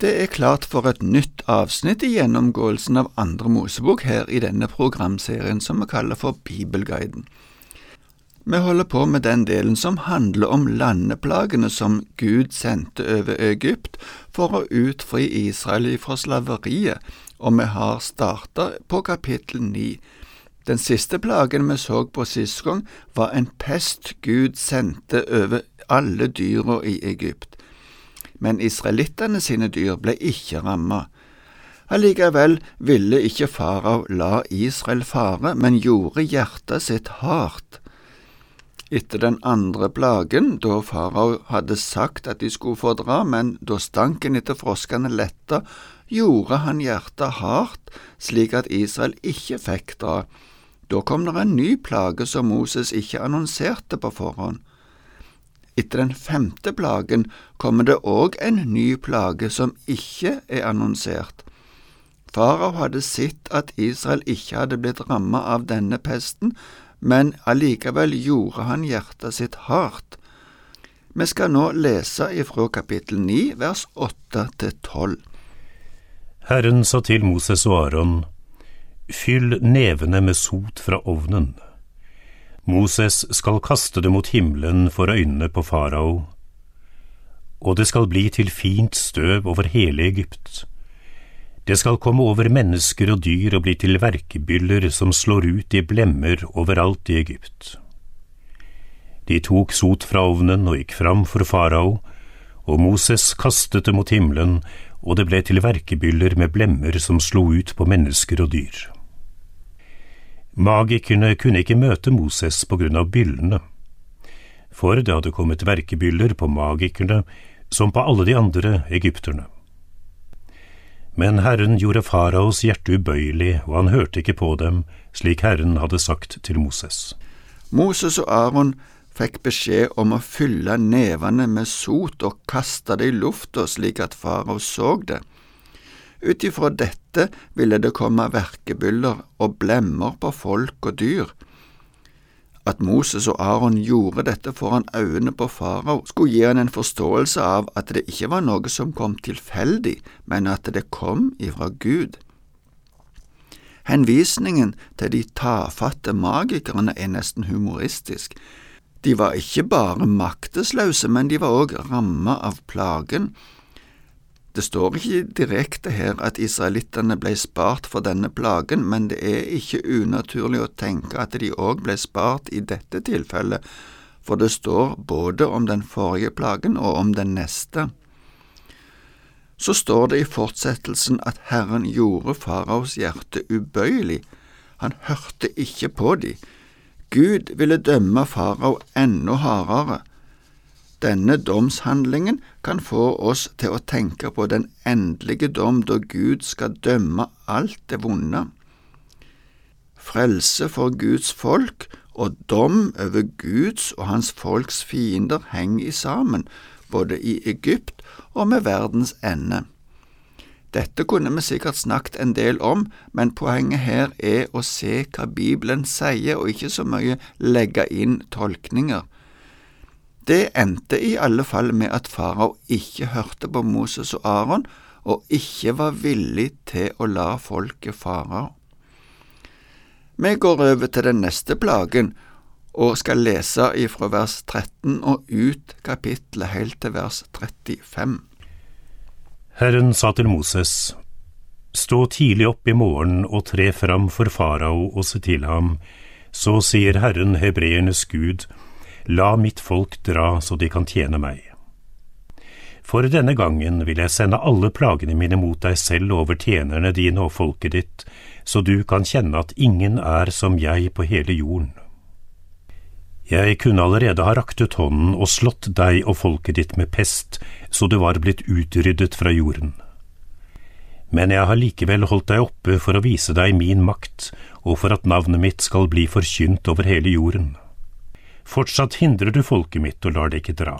Det er klart for et nytt avsnitt i gjennomgåelsen av Andre Mosebok her i denne programserien som vi kaller for Bibelguiden. Vi holder på med den delen som handler om landeplagene som Gud sendte over Egypt for å utfri Israel fra slaveriet, og vi har starta på kapittel ni. Den siste plagen vi så på sist gang, var en pest Gud sendte over alle dyra i Egypt men israelittene sine dyr ble ikke rammet. Allikevel ville ikke farao la Israel fare, men gjorde hjertet sitt hardt. Etter den andre plagen, da farao hadde sagt at de skulle få dra, men da stanken etter froskene letta, gjorde han hjertet hardt, slik at Israel ikke fikk dra. Da kom det en ny plage som Moses ikke annonserte på forhånd. Etter den femte plagen kommer det òg en ny plage som ikke er annonsert. Farao hadde sett at Israel ikke hadde blitt rammet av denne pesten, men allikevel gjorde han hjertet sitt hardt. Vi skal nå lese ifra kapittel 9, vers 8 til 12. Herren sa til Moses og Aron, Fyll nevene med sot fra ovnen. Moses skal kaste det mot himmelen for øynene på farao, og det skal bli til fint støv over hele Egypt. Det skal komme over mennesker og dyr og bli til verkebyller som slår ut i blemmer overalt i Egypt. De tok sot fra ovnen og gikk fram for farao, og Moses kastet det mot himmelen, og det ble til verkebyller med blemmer som slo ut på mennesker og dyr. Magikerne kunne ikke møte Moses på grunn av byllene, for det hadde kommet verkebyller på magikerne som på alle de andre egypterne. Men Herren gjorde faraos hjerte ubøyelig, og han hørte ikke på dem, slik Herren hadde sagt til Moses. Moses og Aron fikk beskjed om å fylle nevene med sot og kaste det i lufta slik at farao så det. Ut ifra dette ville det komme verkebyller og blemmer på folk og dyr. At Moses og Aron gjorde dette foran øynene på farao, skulle gi han en forståelse av at det ikke var noe som kom tilfeldig, men at det kom ifra Gud. Henvisningen til de tafatte magikerne er nesten humoristisk. De var ikke bare maktesløse, men de var òg rammet av plagen det står ikke direkte her at israelittene ble spart for denne plagen, men det er ikke unaturlig å tenke at de òg ble spart i dette tilfellet, for det står både om den forrige plagen og om den neste. Så står det i fortsettelsen at Herren gjorde faraos hjerte ubøyelig, han hørte ikke på de. Gud ville dømme farao enda hardere. Denne domshandlingen kan få oss til å tenke på den endelige dom da Gud skal dømme alt det vonde. Frelse for Guds folk og dom over Guds og hans folks fiender henger sammen, både i Egypt og med verdens ende. Dette kunne vi sikkert snakket en del om, men poenget her er å se hva Bibelen sier, og ikke så mye legge inn tolkninger. Det endte i alle fall med at farao ikke hørte på Moses og Aron, og ikke var villig til å la folket fare. Vi går over til den neste plagen og skal lese ifra vers 13 og ut kapittelet helt til vers 35. Herren sa til Moses, Stå tidlig opp i morgen og tre fram for farao og se til ham, så sier Herren hebreernes Gud, La mitt folk dra så de kan tjene meg. For denne gangen vil jeg sende alle plagene mine mot deg selv over tjenerne dine og folket ditt, så du kan kjenne at ingen er som jeg på hele jorden. Jeg kunne allerede ha rakt ut hånden og slått deg og folket ditt med pest, så du var blitt utryddet fra jorden. Men jeg har likevel holdt deg oppe for å vise deg min makt, og for at navnet mitt skal bli forkynt over hele jorden. Fortsatt hindrer du folket mitt og lar det ikke dra.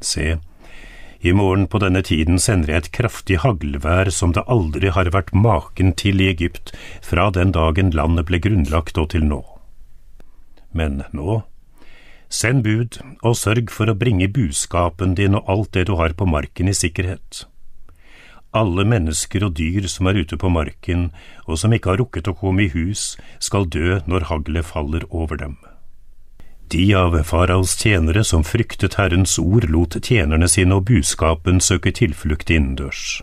Se, i morgen på denne tiden sender jeg et kraftig haglvær som det aldri har vært maken til i Egypt fra den dagen landet ble grunnlagt og til nå. Men nå, send bud og sørg for å bringe buskapen din og alt det du har på marken i sikkerhet. Alle mennesker og dyr som er ute på marken og som ikke har rukket å komme i hus, skal dø når haglet faller over dem. De av faraos tjenere som fryktet Herrens ord, lot tjenerne sine og buskapen søke tilflukt innendørs.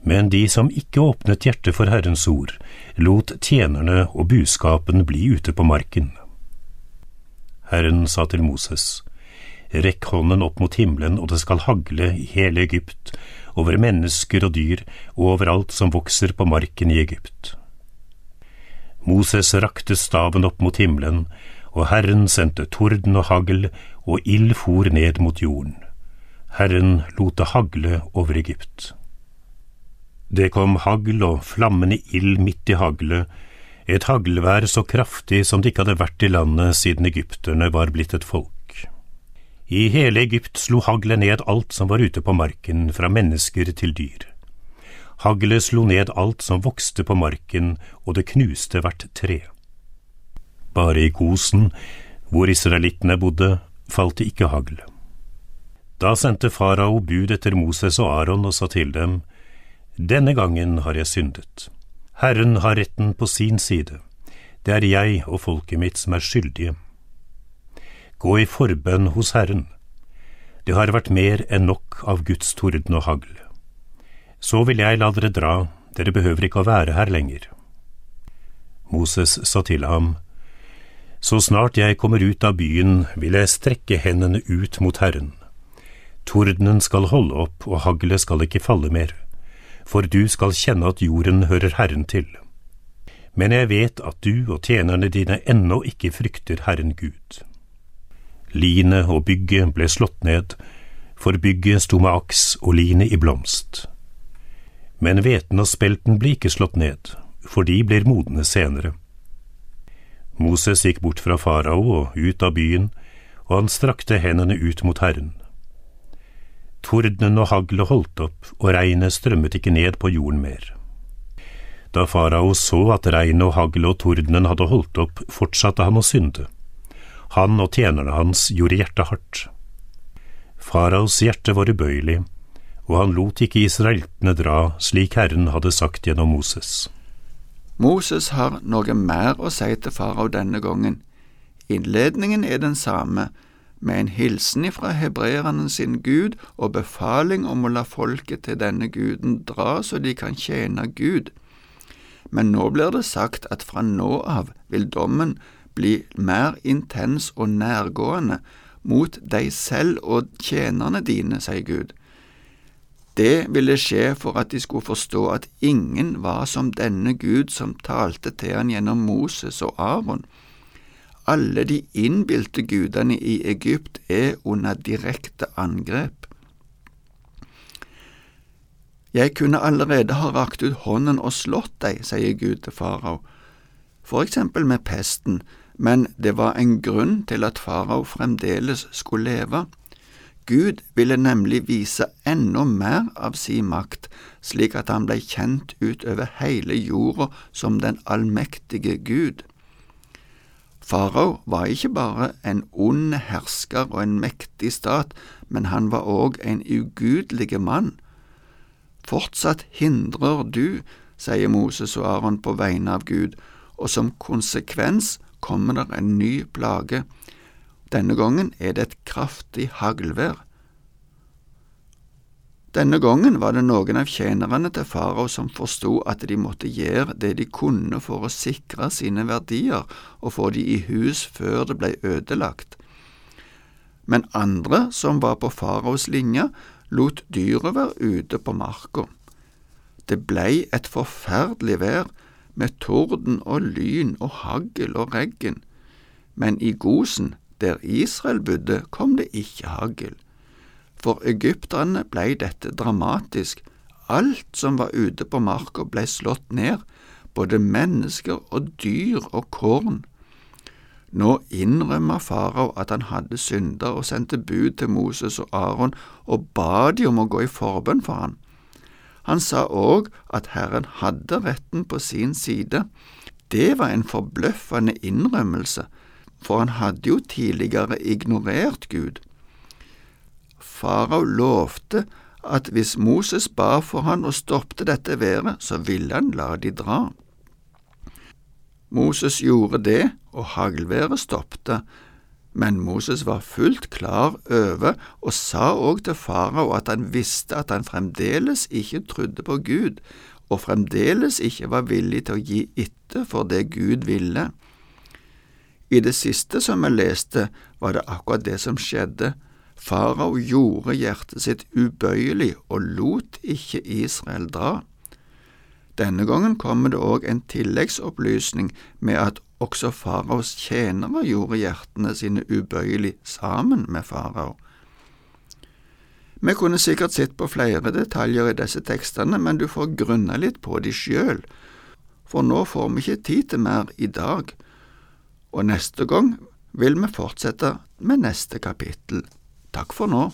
Men de som ikke åpnet hjertet for Herrens ord, lot tjenerne og buskapen bli ute på marken. Herren sa til Moses, Rekk hånden opp mot himmelen, og det skal hagle i hele Egypt, over mennesker og dyr og over alt som vokser på marken i Egypt. Moses rakte staven opp mot himmelen, og Herren sendte torden og hagl, og ild for ned mot jorden. Herren lot det hagle over Egypt. Det kom hagl og flammende ild midt i haglet, et haglvær så kraftig som det ikke hadde vært i landet siden egypterne var blitt et folk. I hele Egypt slo haglet ned alt som var ute på marken, fra mennesker til dyr. Haglet slo ned alt som vokste på marken, og det knuste hvert tre. Bare i Gosen, hvor israelittene bodde, falt det ikke hagl. Da sendte farao bud etter Moses og Aron og sa til dem, Denne gangen har jeg syndet. Herren har retten på sin side. Det er jeg og folket mitt som er skyldige gå i forbønn hos Herren. Det har vært mer enn nok av Guds torden og hagl. Så vil jeg la dere dra, dere behøver ikke å være her lenger. Moses sa til ham, Så snart jeg kommer ut av byen, vil jeg strekke hendene ut mot Herren. Tordenen skal holde opp, og haglet skal ikke falle mer, for du skal kjenne at jorden hører Herren til. Men jeg vet at du og tjenerne dine ennå ikke frykter Herren Gud. Linet og bygget ble slått ned, for bygget sto med aks og linet i blomst. Men hveten og spelten ble ikke slått ned, for de blir modne senere. Moses gikk bort fra farao og ut av byen, og han strakte hendene ut mot Herren. Tordenen og haglet holdt opp, og regnet strømmet ikke ned på jorden mer. Da farao så at regnet og haglet og tordenen hadde holdt opp, fortsatte han å synde. Han og tjenerne hans gjorde hjertet hardt. Faraos hjerte var ubøyelig, og han lot ikke israeltene dra slik Herren hadde sagt gjennom Moses. Moses har noe mer å si til farao denne gangen. Innledningen er den samme, med en hilsen ifra hebreerne sin Gud og befaling om å la folket til denne guden dra så de kan tjene Gud. Men nå blir det sagt at fra nå av vil dommen bli mer intens og nærgående mot deg selv og tjenerne dine, sier Gud. Det ville skje for at de skulle forstå at ingen var som denne Gud som talte til han gjennom Moses og Aron. Alle de innbilte gudene i Egypt er under direkte angrep. Jeg kunne allerede ha rakt ut hånden og slått deg, sier Gud til farao, for eksempel med pesten, men det var en grunn til at farao fremdeles skulle leve. Gud ville nemlig vise enda mer av sin makt, slik at han ble kjent utover hele jorda som den allmektige Gud. Farao var ikke bare en ond hersker og en mektig stat, men han var òg en ugudelig mann. Fortsatt hindrer du, sier Moses og Aron på vegne av Gud, og som konsekvens kommer det en ny plage. Denne gangen er det et kraftig haglvær. Denne gangen var det noen av tjenerne til farao som forsto at de måtte gjøre det de kunne for å sikre sine verdier og få de i hus før det ble ødelagt. Men andre, som var på faraos linje, lot dyret være ute på marka. Det blei et forferdelig vær, med torden og lyn og hagl og regn, men i Gosen, der Israel bodde, kom det ikke hagl. For egypterne blei dette dramatisk, alt som var ute på marka blei slått ned, både mennesker og dyr og korn. Nå innrømmer farao at han hadde synder og sendte bud til Moses og Aron og ba de om å gå i forbønn for han. Han sa òg at Herren hadde retten på sin side. Det var en forbløffende innrømmelse, for han hadde jo tidligere ignorert Gud. Farao lovte at hvis Moses ba for han og stoppte dette været, så ville han la de dra. Moses gjorde det, og haglværet stoppte, men Moses var fullt klar over og sa òg til farao at han visste at han fremdeles ikke trodde på Gud, og fremdeles ikke var villig til å gi etter for det Gud ville. I det siste som vi leste, var det akkurat det som skjedde. Farao gjorde hjertet sitt ubøyelig og lot ikke Israel dra. Denne gangen kommer det òg en tilleggsopplysning med at også faraos tjenere gjorde hjertene sine ubøyelig sammen med farao. Vi kunne sikkert sett på flere detaljer i disse tekstene, men du får grunne litt på de sjøl, for nå får vi ikke tid til mer i dag, og neste gang vil vi fortsette med neste kapittel. Takk for nå.